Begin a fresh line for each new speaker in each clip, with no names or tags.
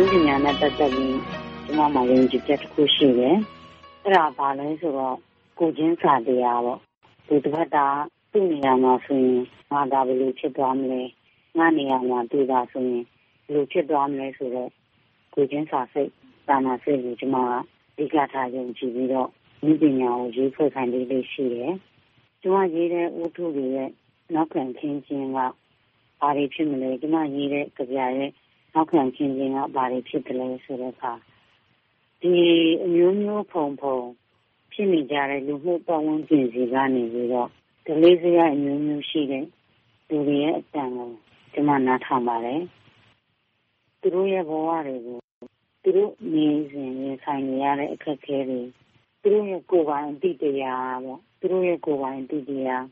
နည်းပညာနဲ့ပတ်သက်ပြီးကျမမှာယုံကြည်ချက်တစ်ခုရှိတယ်။အဲ့ဒါဘာလဲဆိုတော့ကိုချင်းစာတရားပေါ့။ဒီတစ်ဖက်သားသူ့နေရာမှာဆိုရင်ငါဒါဘယ်လိုဖြစ်သွားမလဲ။ငါနေရာမှာတွေ့တာဆိုရင်ဘယ်လိုဖြစ်သွားမလဲဆိုတော့ကိုချင်းစာစိတ်တာနာစိတ်ကိုကျမကအဓိကထားယုံကြည်ပြီးတော့နည်းပညာကိုရေးဖွဲ့ခိုင်းလေးလေးရှိတယ်။ကျမရေးတဲ့ဥထုတွေရဲ့နောက်ခံခင်းခြင်းကဘာတွေဖြစ်မလဲကျမရေးတဲ့ကြပြရဲ့ နောက်ခံခင်းခြင်းကဘာတွေဖြစ်တယ်လဲဆိုတော့အခါဒီအမျိုးမျိုးဖုံဖုံဖြစ်နေကြတဲ့လူမှုပတ်ဝန်းကျင်စီကနေပြီးတော့ဒလေးစရိုက်အမျိုးမျိုးရှိတဲ့လူတွေရဲ့အတန်ကိုကျမနားထောင်ပါတယ်သူတို့ရဲ့ဘဝတွေကိုသူတို့နေစဉ်ရင်ဆိုင်နေရတဲ့အခက်အခဲတွေသူတို့ရဲ့ကိုယ်ပိုင်အတိတရားပေါ့သူတို့ရဲ့ကိုယ်ပိုင်အတိတရား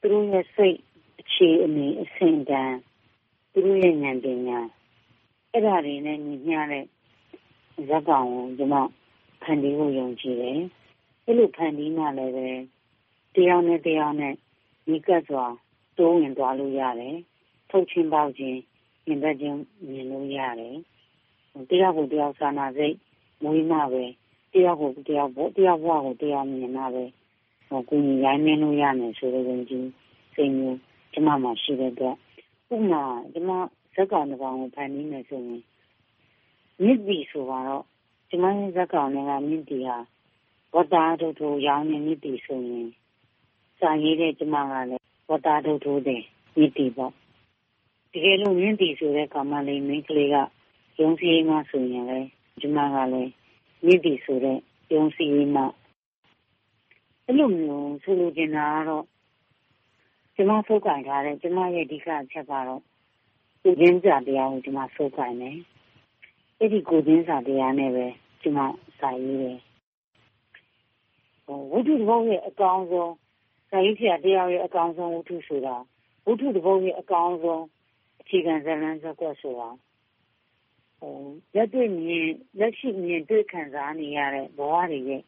သူတို့ရဲ့စိတ်အခြေအနေအဆင့်တန်းသူတို့ရဲ့ဉာဏ်ပညာ အဲ့ဒါတွေနဲ့ညီမျှတဲ့ဇက်ကောင်ကိုကျွန်မဖန်တီးဖို့ယုံကြည်တယ်အဲ့လိုဖန်တီးမှလည်းပဲတယောက်နဲ့တယောက်နဲ့ဒီကတ်စွာတိုးဝင်သွားလို့ရတယ်ထုတ်ချင်းပေါက်ချင်းရင်ဘတ်ချင်းမြင်လို့ရတယ်တယောက်ကိုတယောက်စာနာစိတ်မွေးမှပဲတယောက်ကိုတယောက်ပေါ့တယောက်ဘဝကိုတယောက်မြင်မှပဲဟိုကိုကြီးရိုင်းမင်းလို့ရမယ်ဆိုတဲ့ယုံကြည်စိတ်မျိုးကျမမှာရှိတဲ့အတွက်ဥမာကျမ ဇက်ကောင်တစ်ကောင်ကိုဖန်တီးမယ်ဆိုရင်မြစ်ပြီဆိုတော့ကျမရဲ့ဇက်ကောင်တွေကမြစ်ပြီဟာဝတ္တာတို့တို့ရောင်းနေမြစ်ပြီဆိုရင်စာရေးတဲ့ကျမကလည်းဝတ္တာတို့တို့တဲ့မြစ်ပြီပေါ့တကယ်လို့မြင့်တီဆိုတဲ့ကောင်မလေးမိန်းကလေးကရုံးစည်းမှဆိုရင်လည်းကျမကလည်းမြင့်တီဆိုတဲ့ရုံးစည်းမှအဲ့လိုမျိုးဆိုလိုချင်တာကတော့ကျမဖုတ်ကင်ထားတဲ့ကျမရဲ့အဓိကအချက်ကတော့ ကိုချင်းစာတရားကိုကျမဖုတ်ကင်တယ်။အဲ့ဒီကိုချင်းစာတရားနဲ့ပဲကျမစာရေးတယ်။ဟိုဝိတုတဘုံရဲ့အကောင်းဆုံးစာရေးဆရာတရားရဲ့အကောင်းဆုံးဝိတုဆိုတာဝိတုတဘုံရဲ့အကောင်းဆုံးအခြေခံဇာတ်လမ်းဇာတ်ကွက်ဆိုတာဟိုလက်တွေ့မြင်လက်ရှိမြင်တွေ့ခံစားနေရတဲ့ဘဝတွေရဲ့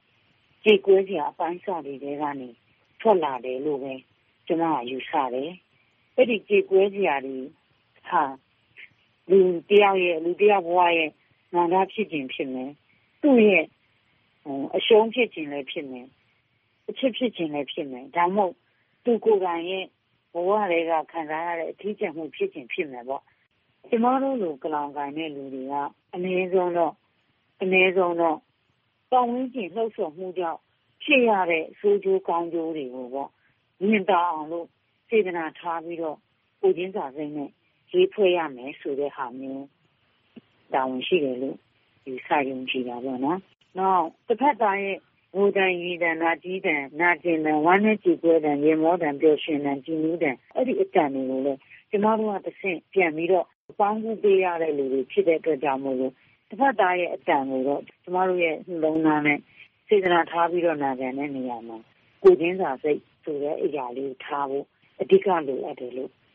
ကြည်ကွဲစရာအပိုင်းစာတွေထဲကနေထွက်လာတယ်လို့ပဲကျမကယူဆတယ်။အဲ့ဒီကြေကွဲစရာတွေ ဟာလူတယောက်ရဲ့လူတယောက်ဘဝရဲ့နာတာဖြစ်ခြင်းဖြစ်မယ်။သူ့ရဲ့ဟိုအရှုံးဖြစ်ခြင်းလည်းဖြစ်မယ်။အချစ်ဖြစ်ခြင်းလည်းဖြစ်မယ်။ဒါမှမဟုတ်သူကိုယ်တိုင်ရဲ့ဘဝတွေကခံစားရတဲ့အထီးကျန်မှုဖြစ်ခြင်းဖြစ်မယ်ပေါ့။ကျမတို့လိုကလောင်ကိုင်တဲ့လူတွေကအနည်းဆုံးတော့အနည်းဆုံးတော့ပတ်ဝန်းကျင်လှုပ်ဆော်မှုကြောင့်ဖြစ်ရတဲ့ဆိုးကျိုးကောင်းကျိုးတွေကိုပေါ့မြင်တာအောင်လို့စေတနာထားပြီးတော့ကိုချင်းစာစိမ့်နဲ့ ရေးဖွဲ့ရမယ်ဆိုတဲ့ဟာမျိုးတာဝန်ရှိတယ်လို့ယူဆယုံကြည်တာပေါ့နော်။နောက်တစ်ဖက်သားရဲ့ဝူတန်ရည်တန်နာကြီးတန်နာကျင်တန်ဝမ်းနဲ့ကြည်ပွဲတန်ရေမောတန်ပျော်ရွှင်တန်ကြည်နူးတန်အဲ့ဒီအတန်တွေကိုလည်းကျမတို့ကတစ်ဆင့်ပြန်ပြီးတော့ပေါင်းကူးပေးရတဲ့လူတွေဖြစ်တဲ့အတွက်ကြောင့်မို့လို့တစ်ဖက်သားရဲ့အတန်ကိုတော့ကျမတို့ရဲ့နှလုံးသားနဲ့စေတနာထားပြီးတော့နာခံတဲ့နေရာမှာကိုချင်းစာစိတ်ဆိုတဲ့အရာလေးကိုထားဖို့အဓိကလိုအပ်တယ်လို့